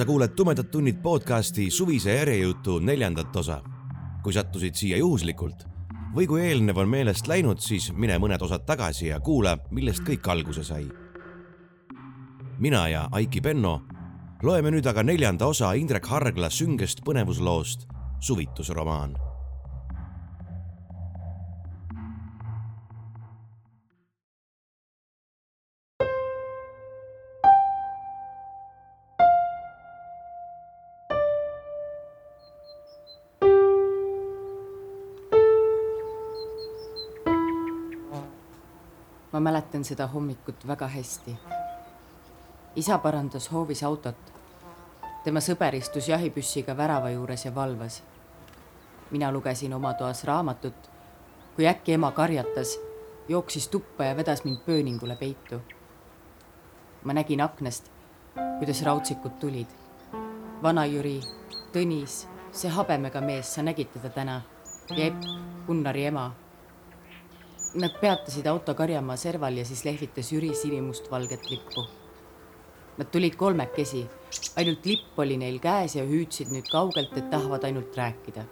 Sa kuuled Tumedad tunnid podcasti suvise järjejutu neljandat osa. kui sattusid siia juhuslikult või kui eelnev on meelest läinud, siis mine mõned osad tagasi ja kuula, millest kõik alguse sai. mina ja Aiki Penno loeme nüüd aga neljanda osa Indrek Hargla süngest põnevusloost Suvitusromaan ma mäletan seda hommikut väga hästi. isa parandas hoovis autot. tema sõber istus jahipüssiga värava juures ja valvas. mina lugesin oma toas raamatut, kui äkki ema karjatas, jooksis tuppa ja vedas mind pööningule peitu. ma nägin aknast, kuidas rautsikud tulid. vana-Jüri, Tõnis, see habemega mees, sa nägid teda täna ja Epp, Gunnari ema Nad peatasid auto Karjamaa serval ja siis lehvitas Jüri sinimustvalget lippu. Nad tulid kolmekesi, ainult lipp oli neil käes ja hüüdsid nüüd kaugelt, et tahavad ainult rääkida.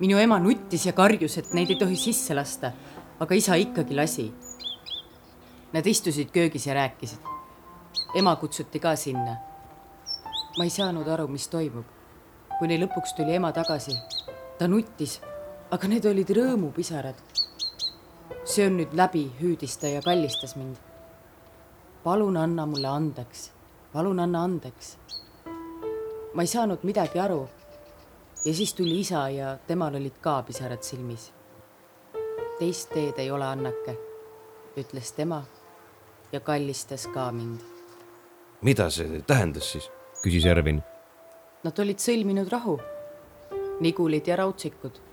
minu ema nuttis ja karjus, et neid ei tohi sisse lasta, aga isa ikkagi lasi. Nad istusid köögis ja rääkisid. ema kutsuti ka sinna. ma ei saanud aru, mis toimub. kuni lõpuks tuli ema tagasi. ta nuttis, aga need olid rõõmupisarad see on nüüd läbi, hüüdis ta ja kallistas mind. palun anna mulle andeks, palun anna andeks. ma ei saanud midagi aru. ja siis tuli isa ja temal olid ka pisarad silmis. teist teed ei ole, Annake, ütles tema ja kallistas ka mind. mida see tähendas siis? küsis Ervin. Nad olid sõlminud rahu, Nigulid ja Rautsikud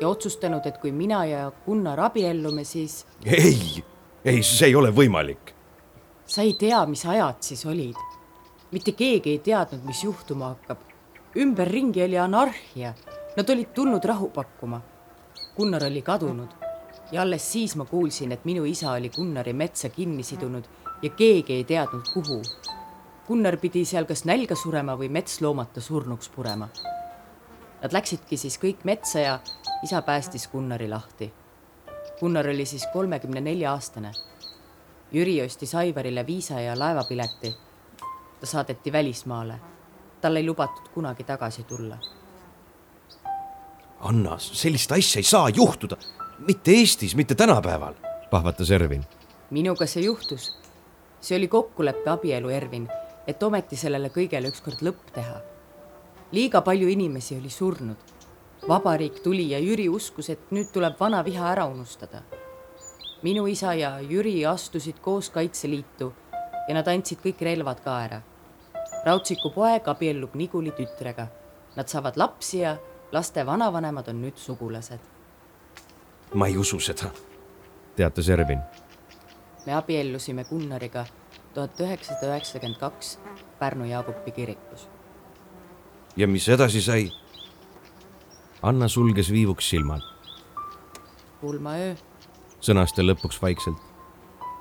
ja otsustanud, et kui mina ja Gunnar abiellume, siis. ei, ei, see ei ole võimalik. sa ei tea, mis ajad siis olid. mitte keegi ei teadnud, mis juhtuma hakkab. ümberringi oli anarhia. Nad olid tulnud rahu pakkuma. Gunnar oli kadunud ja alles siis ma kuulsin, et minu isa oli Gunnari metsa kinni sidunud ja keegi ei teadnud, kuhu. Gunnar pidi seal kas nälga surema või metsloomata surnuks purema Nad läksidki siis kõik metsa ja isa päästis Gunnari lahti. Gunnar oli siis kolmekümne nelja aastane. Jüri ostis Aivarile viisa ja laevapileti. ta saadeti välismaale. tal ei lubatud kunagi tagasi tulla. Anna, sellist asja ei saa juhtuda. mitte Eestis, mitte tänapäeval, pahvatas Ervin. minuga see juhtus. see oli kokkuleppe abielu, Ervin, et ometi sellele kõigele ükskord lõpp teha liiga palju inimesi oli surnud. vabariik tuli ja Jüri uskus, et nüüd tuleb vana viha ära unustada. minu isa ja Jüri astusid koos Kaitseliitu ja nad andsid kõik relvad ka ära. Rautsiku poeg abiellub Niguli tütrega. Nad saavad lapsi ja laste vanavanemad on nüüd sugulased. ma ei usu seda, teatas Ervin. me abiellusime Gunnariga tuhat üheksasada üheksakümmend kaks Pärnu Jaagupi kirikus ja mis edasi sai? Anna sulges viivuks silmad. pulmaöö. sõnas ta lõpuks vaikselt.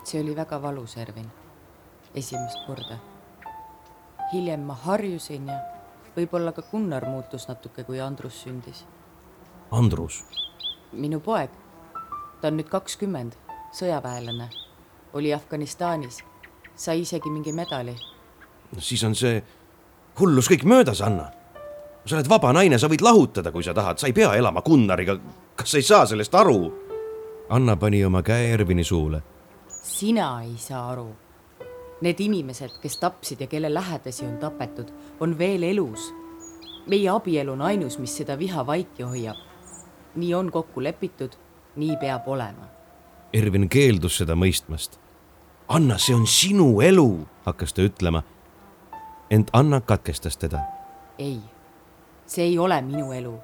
see oli väga valus, Ervin. esimest korda. hiljem ma harjusin ja võib-olla ka Gunnar muutus natuke, kui Andrus sündis. Andrus? minu poeg. ta on nüüd kakskümmend, sõjaväelane. oli Afganistanis, sai isegi mingi medali. siis on see hullus kõik möödas, Anna sa oled vaba naine, sa võid lahutada, kui sa tahad, sa ei pea elama Gunnariga. kas sa ei saa sellest aru? Anna pani oma käe Ervini suule. sina ei saa aru. Need inimesed, kes tapsid ja kelle lähedasi on tapetud, on veel elus. meie abielu on ainus, mis seda viha vaiki hoiab. nii on kokku lepitud, nii peab olema. Ervin keeldus seda mõistmast. Anna, see on sinu elu, hakkas ta ütlema ent Anna katkestas teda. ei, see ei ole minu elu.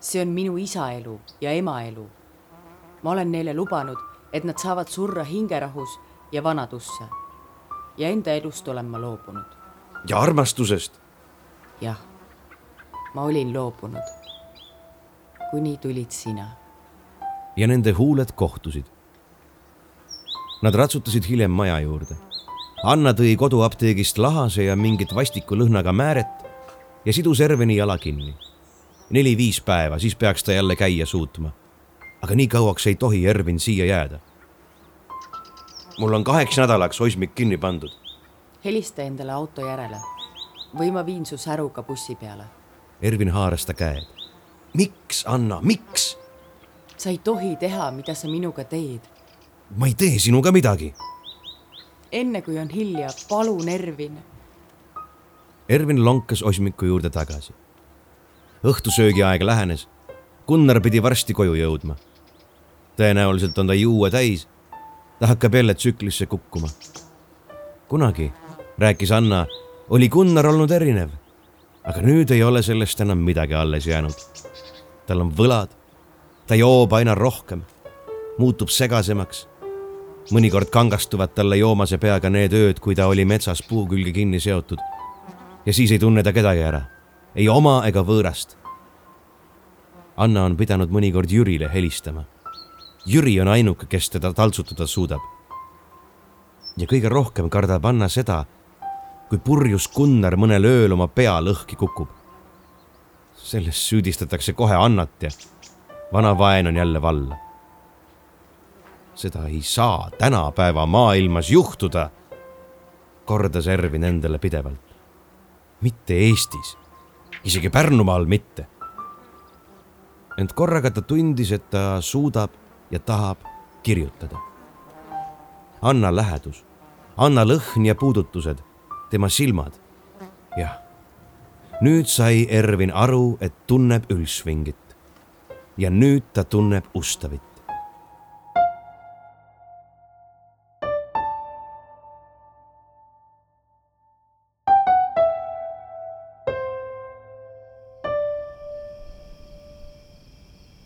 see on minu isa elu ja ema elu. ma olen neile lubanud, et nad saavad surra hingerahus ja vanadusse. ja enda elust olen ma loobunud. ja armastusest? jah, ma olin loobunud. kuni tulid sina. ja nende huuled kohtusid. Nad ratsutasid hiljem maja juurde Anna tõi koduapteegist lahase ja mingit vastiku lõhnaga määret ja sidus Erveni jala kinni. neli-viis päeva, siis peaks ta jälle käia suutma. aga nii kauaks ei tohi Ervin siia jääda. mul on kaheks nädalaks oismik kinni pandud. helista endale auto järele või ma viin su säruga bussi peale. Ervin haaras ta käed. miks, Anna, miks? sa ei tohi teha, mida sa minuga teed. ma ei tee sinuga midagi enne kui on hilja, palun, Ervin. Ervin lonkas Osmiku juurde tagasi. õhtusöögiaeg lähenes. Gunnar pidi varsti koju jõudma. tõenäoliselt on ta juua täis. ta hakkab jälle tsüklisse kukkuma. kunagi, rääkis Anna, oli Gunnar olnud erinev. aga nüüd ei ole sellest enam midagi alles jäänud. tal on võlad. ta joob aina rohkem, muutub segasemaks mõnikord kangastuvad talle joomase peaga need ööd, kui ta oli metsas puu külge kinni seotud. Ja siis ei tunne ta kedagi ära, ei oma ega võõrast. Anna on pidanud mõnikord Jürile helistama. Jüri on ainuke, kes teda taltsutada suudab. ja kõige rohkem kardab Anna seda, kui purjus Gunnar mõnel ööl oma pea lõhki kukub. selles süüdistatakse kohe Annat ja vana vaen on jälle valla seda ei saa tänapäeva maailmas juhtuda, kordas Ervin endale pidevalt. Mitte Eestis, isegi Pärnumaal mitte. ent korraga ta tundis, et ta suudab ja tahab kirjutada. Anna lähedus, Anna lõhn ja puudutused, tema silmad. jah, nüüd sai Ervin aru, et tunneb Ülsvingit. ja nüüd ta tunneb Ustavit.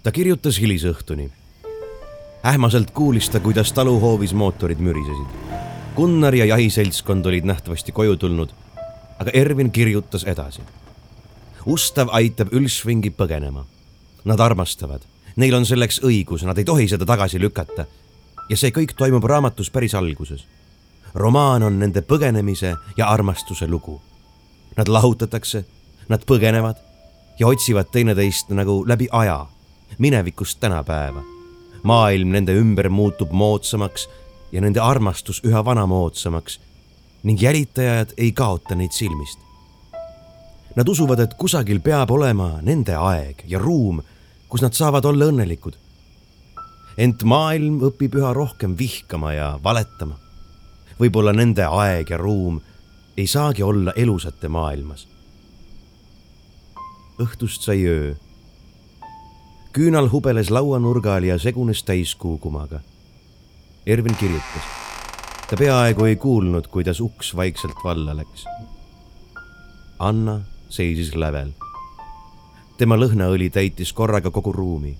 Ta kirjutas hilisõhtuni. ähmaselt kuulis ta, kuidas taluhoovis mootorid mürisesid. Gunnar ja jahiseltskond olid nähtavasti koju tulnud, aga Ervin kirjutas edasi. Ustav aitab Ülsvingi põgenema. Nad armastavad, neil on selleks õigus, nad ei tohi seda tagasi lükata. ja see kõik toimub raamatus päris alguses. romaan on nende põgenemise ja armastuse lugu. Nad lahutatakse, nad põgenevad ja otsivad teineteist nagu läbi aja minevikust tänapäeva. maailm nende ümber muutub moodsamaks ja nende armastus üha vanamoodsamaks ning jälitajad ei kaota neid silmist. Nad usuvad, et kusagil peab olema nende aeg ja ruum, kus nad saavad olla õnnelikud. ent maailm õpib üha rohkem vihkama ja valetama. võib-olla nende aeg ja ruum ei saagi olla elusate maailmas. õhtust sai öö küünal hubeles lauanurgal ja segunes täiskuu kumaga. Ervin kirjutas. ta peaaegu ei kuulnud, kuidas uks vaikselt valla läks. Anna seisis lävel. tema lõhnaõli täitis korraga kogu ruumi.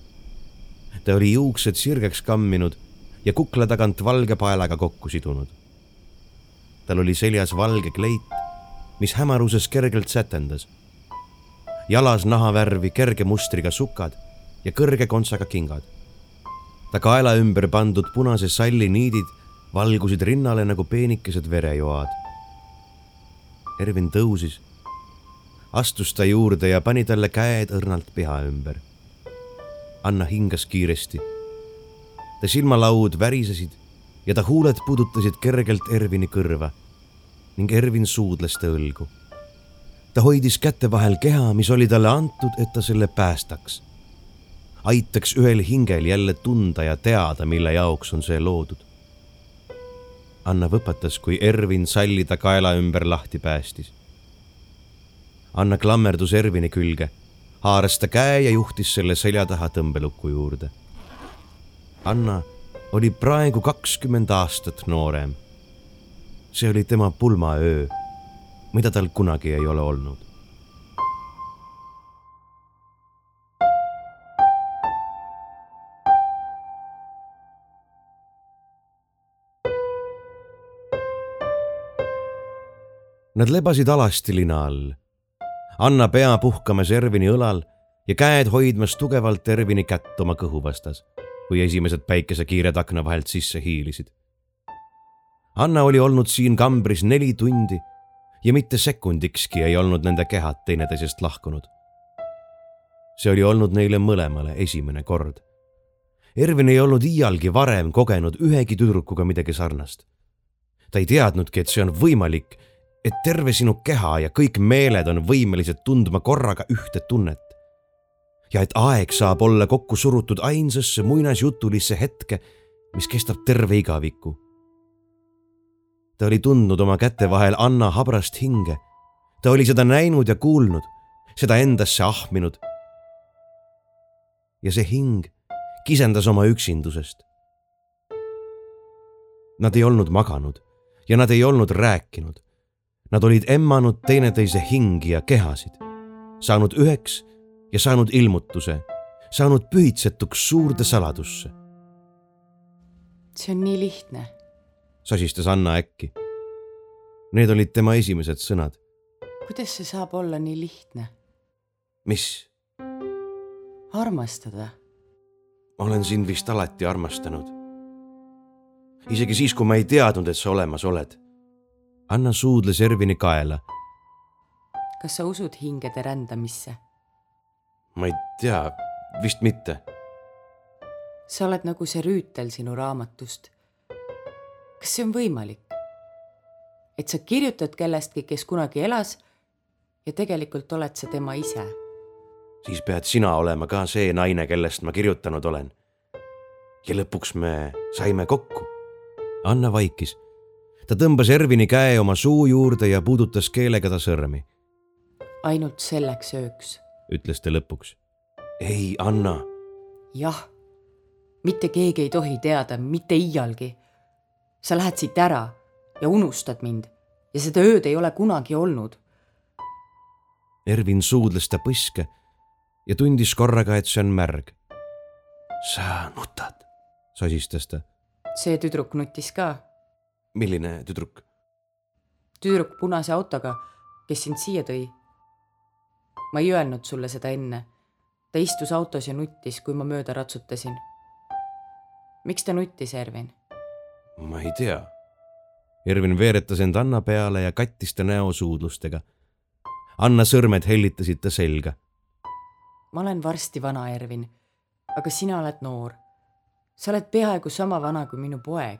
ta oli juuksed sirgeks kamminud ja kukla tagant valge paelaga kokku sidunud. tal oli seljas valge kleit, mis hämaruses kergelt sätendas. jalas nahavärvi kerge mustriga sukad ja kõrge kontsaga kingad. ta kaela ümber pandud punase salli niidid valgusid rinnale nagu peenikesed verejoad. Ervin tõusis, astus ta juurde ja pani talle käed õrnalt piha ümber. Anna hingas kiiresti. ta silmalaud värisesid ja ta huuled pudutasid kergelt Ervini kõrva ning Ervin suudles ta õlgu. ta hoidis käte vahel keha, mis oli talle antud, et ta selle päästaks aitaks ühel hingel jälle tunda ja teada, mille jaoks on see loodud. Anna võpatas, kui Ervin salli ta kaela ümber lahti päästis. Anna klammerdus Ervini külge, haaras ta käe ja juhtis selle selja taha tõmbeluku juurde. Anna oli praegu kakskümmend aastat noorem. see oli tema pulmaöö, mida tal kunagi ei ole olnud. Nad lebasid alasti lina all. Anna pea puhkamas Ervini õlal ja käed hoidmas tugevalt Ervini kätt oma kõhu vastas, kui esimesed päikesekiired akna vahelt sisse hiilisid. Anna oli olnud siin kambris neli tundi ja mitte sekundikski ei olnud nende kehad teineteisest lahkunud. see oli olnud neile mõlemale esimene kord. Ervin ei olnud iialgi varem kogenud ühegi tüdrukuga midagi sarnast. ta ei teadnudki, et see on võimalik et terve sinu keha ja kõik meeled on võimelised tundma korraga ühte tunnet. ja et aeg saab olla kokku surutud ainsasse muinasjutulisse hetke, mis kestab terve igaviku. ta oli tundnud oma käte vahel Anna habrast hinge. ta oli seda näinud ja kuulnud, seda endasse ahminud. ja see hing kisendas oma üksindusest. Nad ei olnud maganud ja nad ei olnud rääkinud Nad olid emmanud teineteise hingi ja kehasid, saanud üheks ja saanud ilmutuse, saanud pühitsetuks suurde saladusse. see on nii lihtne, sosistas Anna äkki. Need olid tema esimesed sõnad. kuidas see saab olla nii lihtne? mis? armastada. ma olen sind vist alati armastanud. isegi siis, kui ma ei teadnud, et sa olemas oled Anna suudles Ervini kaela. kas sa usud hingede rändamisse? ma ei tea, vist mitte. sa oled nagu see rüütel sinu raamatust. kas see on võimalik? et sa kirjutad kellestki, kes kunagi elas ja tegelikult oled sa tema ise. siis pead sina olema ka see naine, kellest ma kirjutanud olen. ja lõpuks me saime kokku. Anna vaikis ta tõmbas Ervini käe oma suu juurde ja puudutas keelega ta sõrmi. ainult selleks ööks, ütles ta lõpuks. ei, Anna. jah, mitte keegi ei tohi teada, mitte iialgi. sa lähed siit ära ja unustad mind ja seda ööd ei ole kunagi olnud. Ervin suudles ta põske ja tundis korraga, et see on märg. sa nutad, sosistas ta. see tüdruk nutis ka milline tüdruk? tüdruk punase autoga, kes sind siia tõi. ma ei öelnud sulle seda enne. ta istus autos ja nuttis, kui ma mööda ratsutasin. miks ta nuttis, Ervin? ma ei tea. Ervin veeretas end Anna peale ja kattis ta näo suudlustega. Anna sõrmed hellitasid ta selga. ma olen varsti vana, Ervin, aga sina oled noor. sa oled peaaegu sama vana kui minu poeg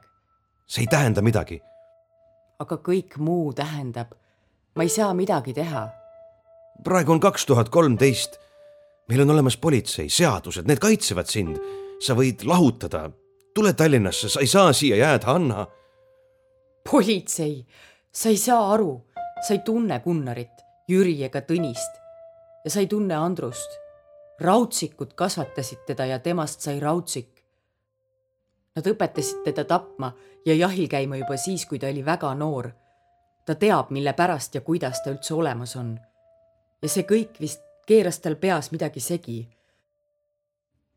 see ei tähenda midagi. aga kõik muu tähendab. ma ei saa midagi teha. praegu on kaks tuhat kolmteist. meil on olemas politsei, seadused, need kaitsevad sind. sa võid lahutada. tule Tallinnasse, sa ei saa siia jääda, Anna. politsei, sa ei saa aru, sa ei tunne Gunnarit, Jüri ega Tõnist ja sa ei tunne Andrust. rautsikud kasvatasid teda ja temast sai rautsik Nad õpetasid teda tapma ja jahil käima juba siis, kui ta oli väga noor. ta teab, mille pärast ja kuidas ta üldse olemas on. ja see kõik vist keeras tal peas midagi segi.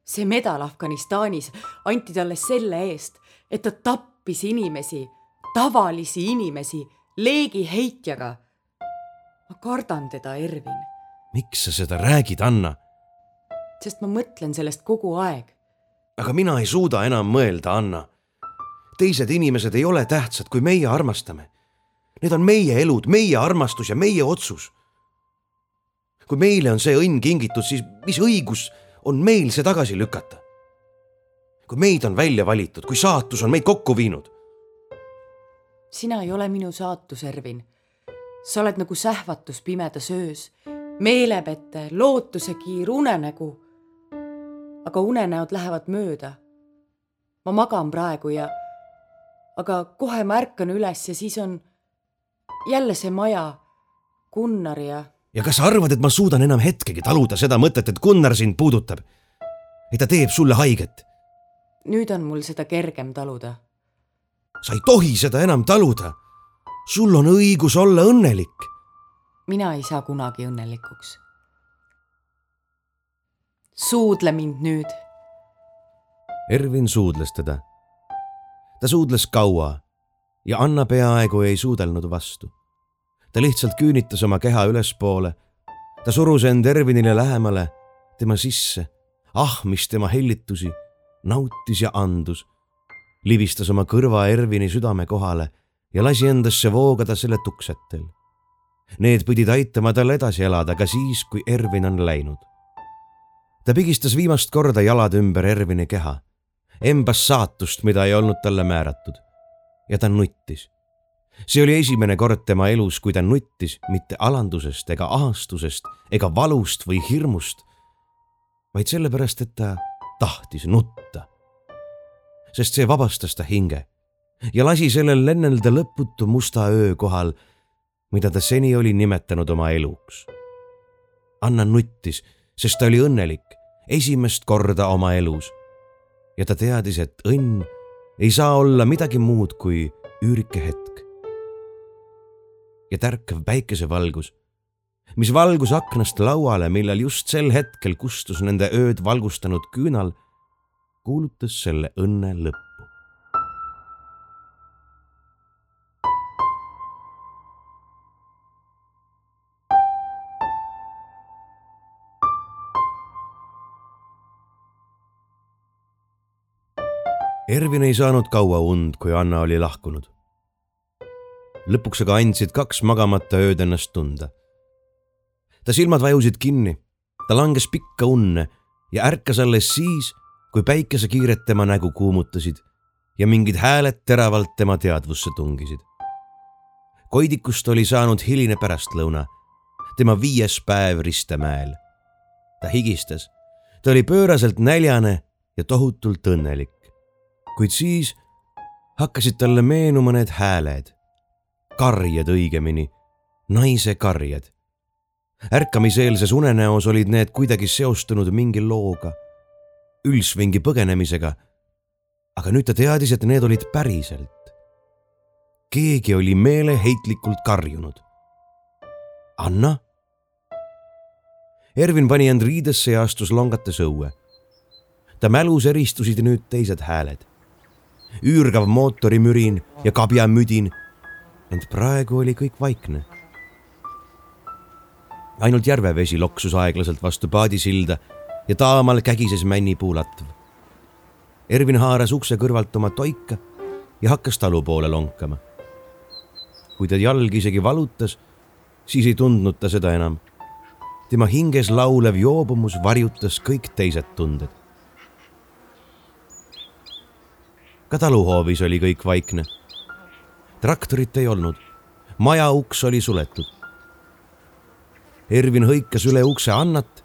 see medal Afganistanis anti talle selle eest, et ta tappis inimesi, tavalisi inimesi leegiheitjaga. ma kardan teda, Ervin. miks sa seda räägid, Anna? sest ma mõtlen sellest kogu aeg aga mina ei suuda enam mõelda, Anna. teised inimesed ei ole tähtsad, kui meie armastame. Need on meie elud, meie armastus ja meie otsus. kui meile on see õnn kingitud, siis mis õigus on meil see tagasi lükata? kui meid on välja valitud, kui saatus on meid kokku viinud. sina ei ole minu saatus, Ervin. sa oled nagu sähvatus pimedas öös, meelepete, lootusekiir, unenägu aga unenäod lähevad mööda. ma magan praegu ja, aga kohe ma ärkan üles ja siis on jälle see maja, Gunnar ja. ja kas sa arvad, et ma suudan enam hetkegi taluda seda mõtet, et Gunnar sind puudutab? et ta teeb sulle haiget? nüüd on mul seda kergem taluda. sa ei tohi seda enam taluda. sul on õigus olla õnnelik. mina ei saa kunagi õnnelikuks. Suudle mind nüüd. Ervin suudles teda. ta suudles kaua ja Anna peaaegu ei suudelnud vastu. ta lihtsalt küünitas oma keha ülespoole. ta surus end Ervinile lähemale, tema sisse, ahmis tema hellitusi, nautis ja andus. libistas oma kõrva Ervini südame kohale ja lasi endasse voogada selle tuksetel. Need pidid aitama tal edasi elada ka siis, kui Ervin on läinud. Ta pigistas viimast korda jalad ümber Ervini keha, embas saatust, mida ei olnud talle määratud. ja ta nuttis. see oli esimene kord tema elus, kui ta nuttis mitte alandusest ega ahastusest ega valust või hirmust, vaid sellepärast, et ta tahtis nutta. sest see vabastas ta hinge ja lasi sellel lennelda lõputu musta öö kohal, mida ta seni oli nimetanud oma eluks. Anna nuttis, sest ta oli õnnelik esimest korda oma elus. ja ta teadis, et õnn ei saa olla midagi muud kui üürike hetk. ja tärkav päikesevalgus, mis valgus aknast lauale, millal just sel hetkel kustus nende ööd valgustanud küünal, kuulutas selle õnne lõppu. Ervin ei saanud kaua und, kui Anna oli lahkunud. lõpuks aga andsid kaks magamata ööd ennast tunda. ta silmad vajusid kinni, ta langes pikka unne ja ärkas alles siis, kui päikesekiired tema nägu kuumutasid ja mingid hääled teravalt tema teadvusse tungisid. Koidikust oli saanud hiline pärastlõuna, tema viies päev Ristemäel. ta higistas, ta oli pööraselt näljane ja tohutult õnnelik kuid siis hakkasid talle meenuma need hääled, karjed õigemini, naise karjed. ärkamiseelses unenäos olid need kuidagi seostunud mingi looga, üldsvingi põgenemisega. aga nüüd ta teadis, et need olid päriselt. keegi oli meeleheitlikult karjunud. Anna? Ervin pani end riidesse ja astus longates õue. ta mälus eristusid nüüd teised hääled üürgav mootorimürin ja kabjamüdin. ent praegu oli kõik vaikne. ainult järvevesi loksus aeglaselt vastu paadisilda ja taamal kägises männipuulatv. Ervin haaras ukse kõrvalt oma toika ja hakkas talu poole lonkama. kui ta jalg isegi valutas, siis ei tundnud ta seda enam. tema hinges laulev joobumus varjutas kõik teised tunded ka taluhoovis oli kõik vaikne. traktorit ei olnud, maja uks oli suletud. Ervin hõikas üle ukse Annat,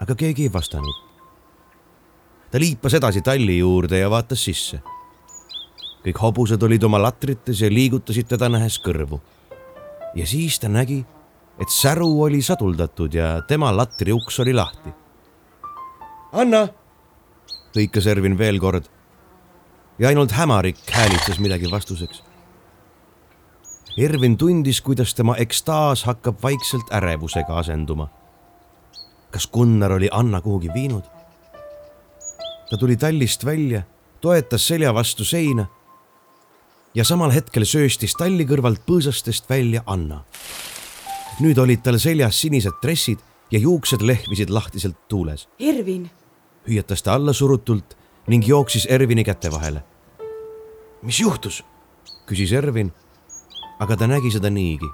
aga keegi ei vastanud. ta liipas edasi talli juurde ja vaatas sisse. kõik hobused olid oma latrites ja liigutasid teda nähes kõrvu. ja siis ta nägi, et säru oli saduldatud ja tema latri uks oli lahti. Anna, hõikas Ervin veel kord ja ainult hämarik häälitses midagi vastuseks. Ervin tundis, kuidas tema ekstaas hakkab vaikselt ärevusega asenduma. kas Gunnar oli Anna kuhugi viinud? ta tuli tallist välja, toetas selja vastu seina ja samal hetkel sööstis talli kõrvalt põõsastest välja Anna. nüüd olid tal seljas sinised dressid ja juuksed lehvisid lahtiselt tuules. Ervin, hüüatas ta allasurutult ning jooksis Ervini käte vahele. mis juhtus? küsis Ervin, aga ta nägi seda niigi.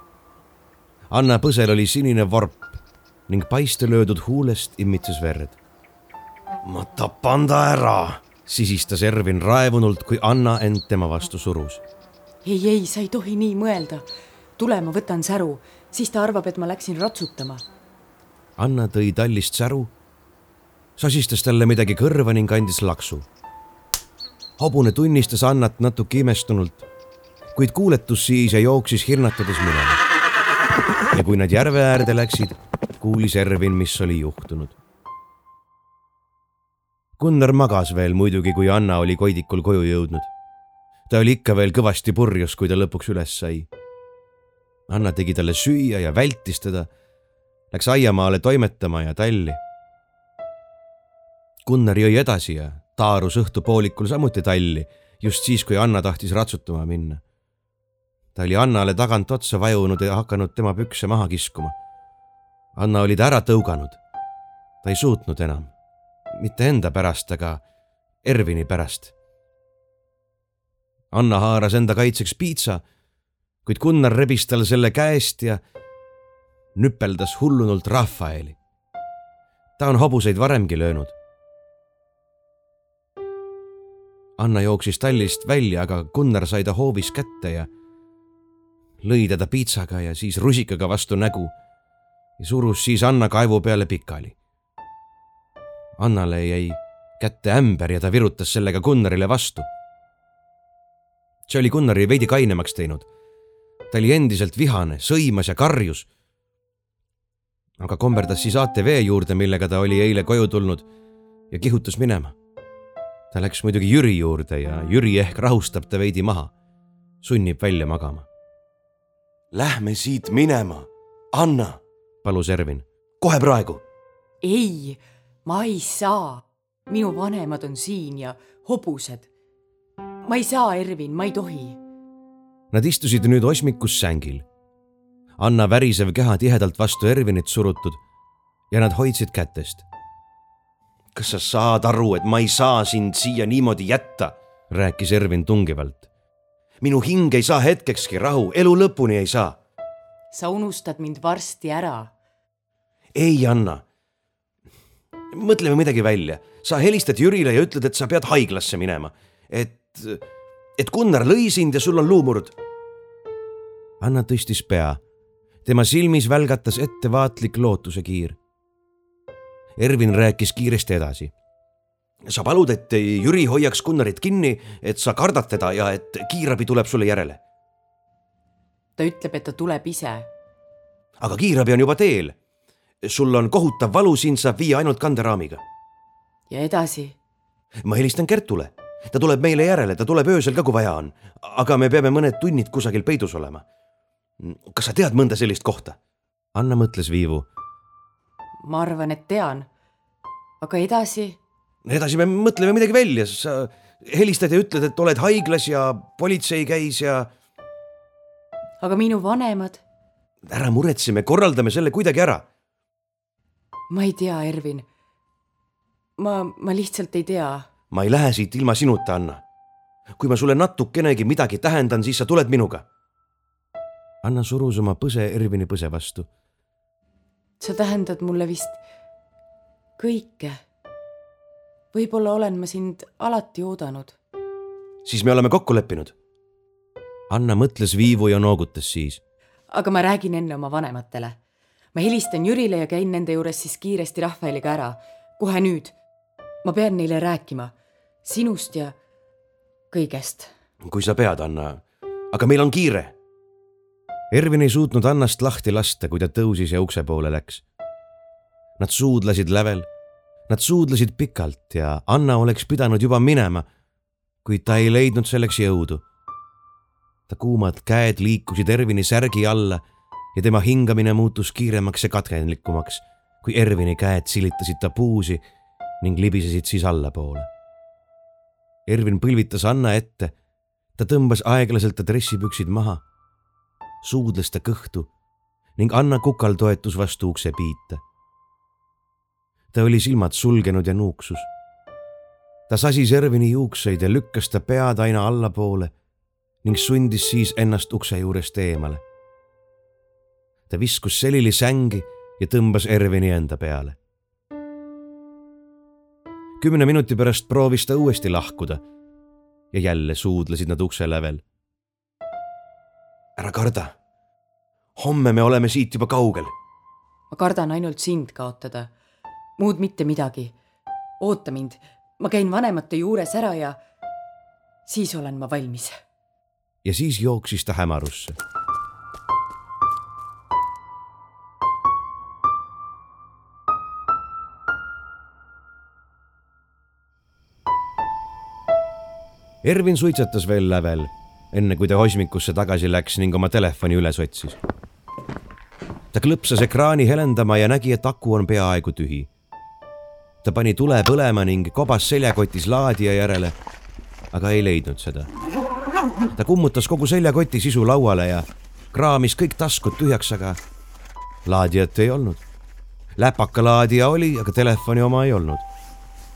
Anna põsel oli sinine vorp ning paiste löödud huulest imitses verd. ma tapan ta ära, sisistas Ervin raevunult, kui Anna end tema vastu surus. ei, ei, sa ei tohi nii mõelda. tule, ma võtan säru, siis ta arvab, et ma läksin ratsutama. Anna tõi tallist säru sosistas talle midagi kõrva ning andis laksu. hobune tunnistas Annat natuke imestunult, kuid kuuletus siis ja jooksis hirnatades minema. ja kui nad järve äärde läksid, kuulis Ervin, mis oli juhtunud. Gunnar magas veel muidugi, kui Anna oli Koidikul koju jõudnud. ta oli ikka veel kõvasti purjus, kui ta lõpuks üles sai. Anna tegi talle süüa ja vältis teda. Läks aiamaale toimetama ja talli. Gunnar jõi edasi ja taarus õhtupoolikul samuti talli, just siis, kui Anna tahtis ratsutama minna. ta oli Annale tagant otsa vajunud ja hakanud tema pükse maha kiskuma. Anna oli ta ära tõuganud. ta ei suutnud enam, mitte enda pärast, aga Ervini pärast. Anna haaras enda kaitseks piitsa, kuid Gunnar rebis tal selle käest ja nüpeldas hullunult Rafaeli. ta on hobuseid varemgi löönud Anna jooksis tallist välja, aga Gunnar sai ta hoovis kätte ja lõi teda piitsaga ja siis rusikaga vastu nägu ja surus siis Anna kaevu peale pikali. Annale jäi kätte ämber ja ta virutas sellega Gunnarile vastu. see oli Gunnari veidi kainemaks teinud. ta oli endiselt vihane, sõimas ja karjus. aga komberdas siis ATV juurde, millega ta oli eile koju tulnud ja kihutas minema ta läks muidugi Jüri juurde ja Jüri ehk rahustab ta veidi maha, sunnib välja magama. Lähme siit minema, Anna, palus Ervin. kohe praegu. ei, ma ei saa. minu vanemad on siin ja hobused. ma ei saa, Ervin, ma ei tohi. Nad istusid nüüd osmikus sängil. Anna värisev keha tihedalt vastu Ervinit surutud ja nad hoidsid kätest kas sa saad aru, et ma ei saa sind siia niimoodi jätta? rääkis Ervin tungivalt. minu hing ei saa hetkekski rahu, elu lõpuni ei saa. sa unustad mind varsti ära. ei, Anna. mõtleme midagi välja. sa helistad Jürile ja ütled, et sa pead haiglasse minema. et, et Gunnar lõi sind ja sul on luumurd. Anna tõstis pea. tema silmis välgatas ettevaatlik lootusekiir Ervin rääkis kiiresti edasi. sa palud, et Jüri hoiaks Gunnarit kinni, et sa kardad teda ja et kiirabi tuleb sulle järele. ta ütleb, et ta tuleb ise. aga kiirabi on juba teel. sul on kohutav valu, sind saab viia ainult kanderaamiga. ja edasi? ma helistan Kertule, ta tuleb meile järele, ta tuleb öösel ka, kui vaja on. aga me peame mõned tunnid kusagil peidus olema. kas sa tead mõnda sellist kohta? Anna mõtles viivu ma arvan, et tean. aga edasi? edasi me mõtleme midagi välja, sa helistad ja ütled, et oled haiglas ja politsei käis ja. aga minu vanemad? ära muretse, me korraldame selle kuidagi ära. ma ei tea, Ervin. ma, ma lihtsalt ei tea. ma ei lähe siit ilma sinuta, Anna. kui ma sulle natukenegi midagi tähendan, siis sa tuled minuga. Anna surus oma põse Ervini põse vastu sa tähendad mulle vist kõike. võib-olla olen ma sind alati oodanud. siis me oleme kokku leppinud. Anna mõtles viivu ja noogutas siis. aga ma räägin enne oma vanematele. ma helistan Jürile ja käin nende juures siis kiiresti Rahvaeliga ära. kohe nüüd. ma pean neile rääkima sinust ja kõigest. kui sa pead, Anna. aga meil on kiire Ervin ei suutnud Annast lahti lasta, kui ta tõusis ja ukse poole läks. Nad suudlesid lävel, nad suudlesid pikalt ja Anna oleks pidanud juba minema, kuid ta ei leidnud selleks jõudu. ta kuumad käed liikusid Ervini särgi alla ja tema hingamine muutus kiiremaks ja katkenlikumaks, kui Ervini käed silitasid ta puusi ning libisesid siis allapoole. Ervin põlvitas Anna ette, ta tõmbas aeglaselt ta dressipüksid maha suudles ta kõhtu ning Anna kukal toetus vastu ukse piita. ta oli silmad sulgenud ja nuuksus. ta sasis Ervini juukseid ja lükkas ta pead aina allapoole ning sundis siis ennast ukse juurest eemale. ta viskus selili sängi ja tõmbas Ervini enda peale. kümne minuti pärast proovis ta uuesti lahkuda ja jälle suudlesid nad ukse lävel ära karda. homme me oleme siit juba kaugel. ma kardan ainult sind kaotada, muud mitte midagi. oota mind, ma käin vanemate juures ära ja siis olen ma valmis. ja siis jooksis ta hämarusse Ervin suitsetas veel lävel enne kui ta Osmikusse tagasi läks ning oma telefoni üles otsis klõpsas ekraani helendama ja nägi, et aku on peaaegu tühi. ta pani tule põlema ning kobas seljakotis laadija järele, aga ei leidnud seda. ta kummutas kogu seljakoti sisu lauale ja kraamis kõik taskud tühjaks, aga laadijat ei olnud. läpakalaadija oli, aga telefoni oma ei olnud.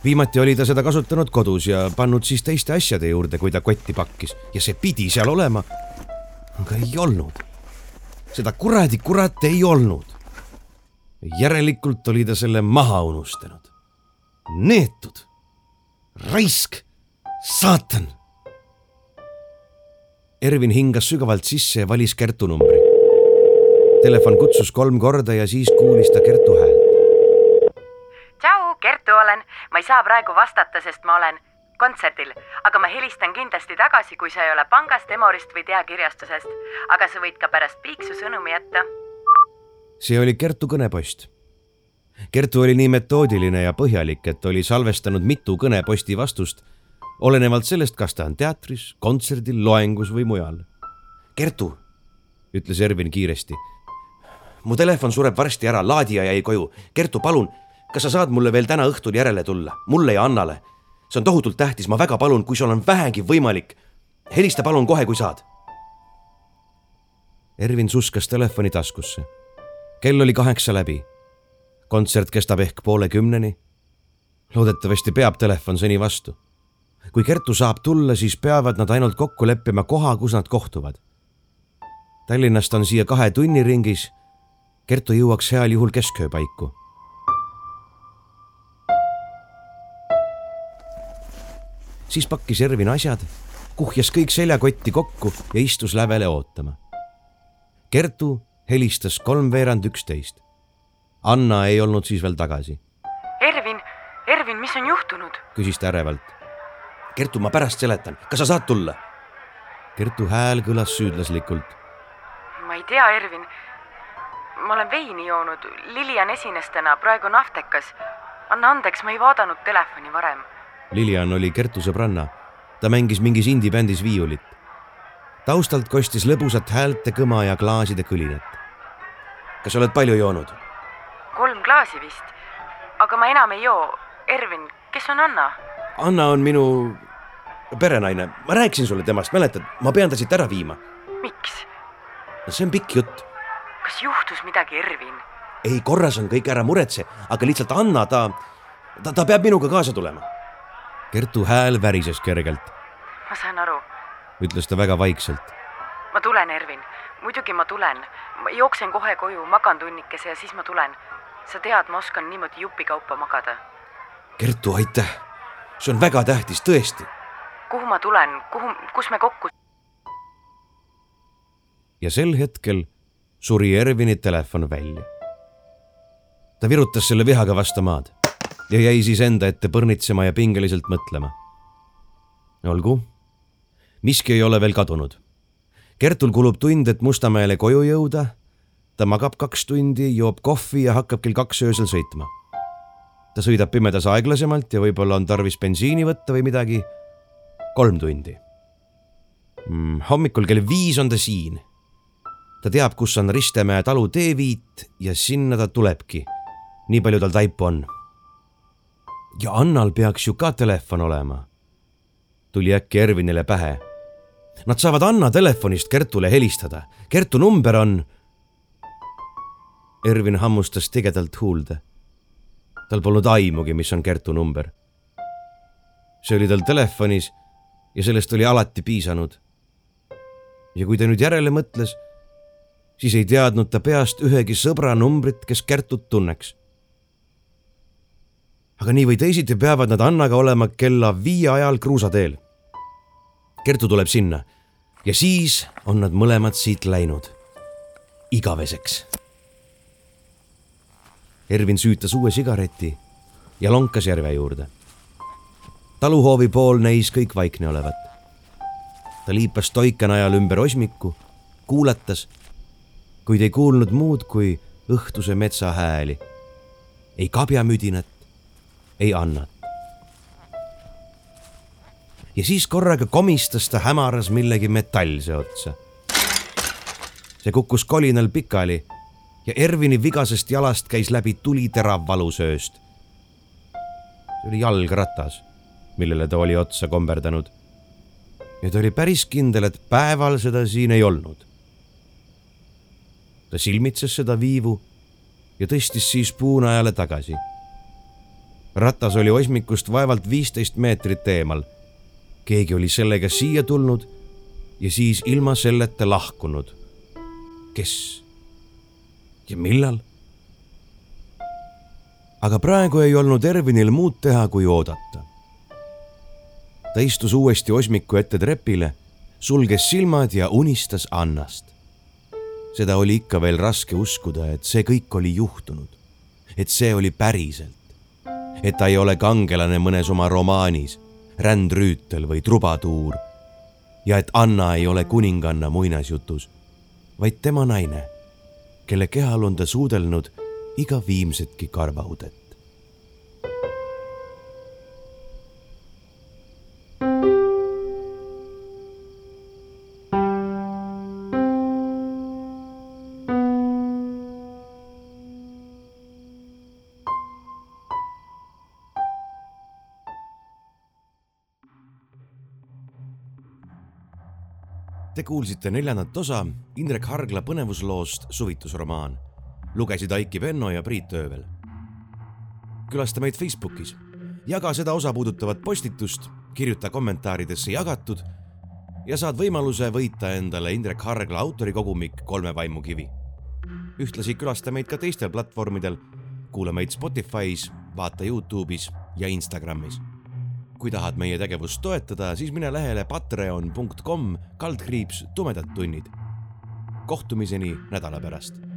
Viimati oli ta seda kasutanud kodus ja pannud siis teiste asjade juurde, kui ta kotti pakkis ja see pidi seal olema. aga ei olnud seda kuradi kurat ei olnud. järelikult oli ta selle maha unustanud. neetud, raisk, saatan. Ervin hingas sügavalt sisse ja valis Kertu numbri. Telefon kutsus kolm korda ja siis kuulis ta Kertu häält. Kertu olen, ma ei saa praegu vastata, sest ma olen kontserdil, aga ma helistan kindlasti tagasi, kui sa ei ole pangast, Emorist või teakirjastusest. aga sa võid ka pärast piiksu sõnumi jätta. see oli Kertu kõnepost. Kertu oli nii metoodiline ja põhjalik, et oli salvestanud mitu kõneposti vastust, olenevalt sellest, kas ta on teatris, kontserdil, loengus või mujal. Kertu, ütles Ervin kiiresti. mu telefon sureb varsti ära, laadija jäi koju. Kertu, palun, kas sa saad mulle veel täna õhtul järele tulla, mulle ja Annale see on tohutult tähtis, ma väga palun, kui sul on vähegi võimalik, helista palun kohe, kui saad. Ervin suskas telefoni taskusse. kell oli kaheksa läbi. kontsert kestab ehk poole kümneni. loodetavasti peab telefon seni vastu. kui Kertu saab tulla, siis peavad nad ainult kokku leppima koha, kus nad kohtuvad. Tallinnast on siia kahe tunni ringis. Kertu jõuaks heal juhul kesköö siis pakkis Ervin asjad, kuhjas kõik seljakotti kokku ja istus lävele ootama. Kertu helistas kolmveerand üksteist. Anna ei olnud siis veel tagasi. Ervin, Ervin, mis on juhtunud? küsis ta ärevalt. Kertu, ma pärast seletan, kas sa saad tulla? Kertu hääl kõlas süüdlaslikult. ma ei tea, Ervin. ma olen veini joonud, Lilian esines täna, praegu on Aftekas. anna andeks, ma ei vaadanud telefoni varem Lilian oli Kertu sõbranna. ta mängis mingis indie-bändis viiulit. taustalt kostis lõbusat häälte kõma ja klaaside kõlinat. kas oled palju joonud? kolm klaasi vist, aga ma enam ei joo. Ervin, kes on Anna? Anna on minu perenaine, ma rääkisin sulle temast, mäletad, ma pean ta siit ära viima. miks? no see on pikk jutt. kas juhtus midagi, Ervin? ei, korras on kõik, ära muretse, aga lihtsalt Anna, ta, ta, ta peab minuga kaasa tulema Kertu hääl värises kergelt. ma saan aru, ütles ta väga vaikselt. ma tulen, Ervin, muidugi ma tulen. ma jooksen kohe koju, magan tunnikese ja siis ma tulen. sa tead, ma oskan niimoodi jupikaupa magada. Kertu, aitäh. see on väga tähtis, tõesti. kuhu ma tulen, kuhu, kus me kokku? ja sel hetkel suri Ervini telefon välja. ta virutas selle vihaga vastu maad ja jäi siis enda ette põrnitsema ja pingeliselt mõtlema. olgu, miski ei ole veel kadunud. Kertul kulub tund, et Mustamäele koju jõuda. ta magab kaks tundi, joob kohvi ja hakkab kell kaks öösel sõitma. ta sõidab pimedas aeglasemalt ja võib-olla on tarvis bensiini võtta või midagi. kolm tundi mm,. hommikul kell viis on ta siin. ta teab, kus on Ristemäe talu teeviit ja sinna ta tulebki. nii palju tal taipu on ja Annal peaks ju ka telefon olema. tuli äkki Ervinile pähe. Nad saavad Anna telefonist Kertule helistada. Kertu number on. Ervin hammustas tigedalt huulde. tal polnud aimugi, mis on Kertu number. see oli tal telefonis ja sellest oli alati piisanud. ja kui ta nüüd järele mõtles, siis ei teadnud ta peast ühegi sõbra numbrit, kes Kertut tunneks aga nii või teisiti peavad nad Annaga olema kella viie ajal kruusateel. Kertu tuleb sinna ja siis on nad mõlemad siit läinud. igaveseks. Ervin süütas uue sigareti ja lonkas järve juurde. taluhoovi pool näis kõik vaikne olevat. ta liipas toika najal ümber osmiku, kuulatas, kuid ei kuulnud muud kui õhtuse metsa hääli. ei kabjamüdinat, ei anna. ja siis korraga komistas ta hämaras millegi metallse otsa. see kukkus kolinal pikali ja Ervini vigasest jalast käis läbi tuliterav valusööst. see oli jalgratas, millele ta oli otsa komberdanud. ja ta oli päris kindel, et päeval seda siin ei olnud. ta silmitses seda viivu ja tõstis siis puunajale tagasi. Ratas oli osmikust vaevalt viisteist meetrit eemal. keegi oli sellega siia tulnud ja siis ilma selleta lahkunud. kes ja millal? aga praegu ei olnud Ervinil muud teha, kui oodata. ta istus uuesti osmiku ette trepile, sulges silmad ja unistas Annast. seda oli ikka veel raske uskuda, et see kõik oli juhtunud, et see oli päriselt, et ta ei ole kangelane mõnes oma romaanis, rändrüütel või trubatuur ja et Anna ei ole kuninganna muinasjutus, vaid tema naine kelle kehal on ta suudelnud iga viimsetki karvaudet. Te kuulsite neljandat osa Indrek Hargla põnevusloost Suvitusromaan. lugesid Aiki Penno ja Priit Öövel. külasta meid Facebookis, jaga seda osa puudutavat postitust, kirjuta kommentaaridesse jagatud ja saad võimaluse võita endale Indrek Hargla autorikogumik Kolme vaimukivi. ühtlasi külasta meid ka teistel platvormidel, kuula meid Spotify's, vaata Youtube'is ja Instagramis kui tahad meie tegevust toetada, siis mine lehele patreon.com kaldkriips tumedad tunnid. kohtumiseni nädala pärast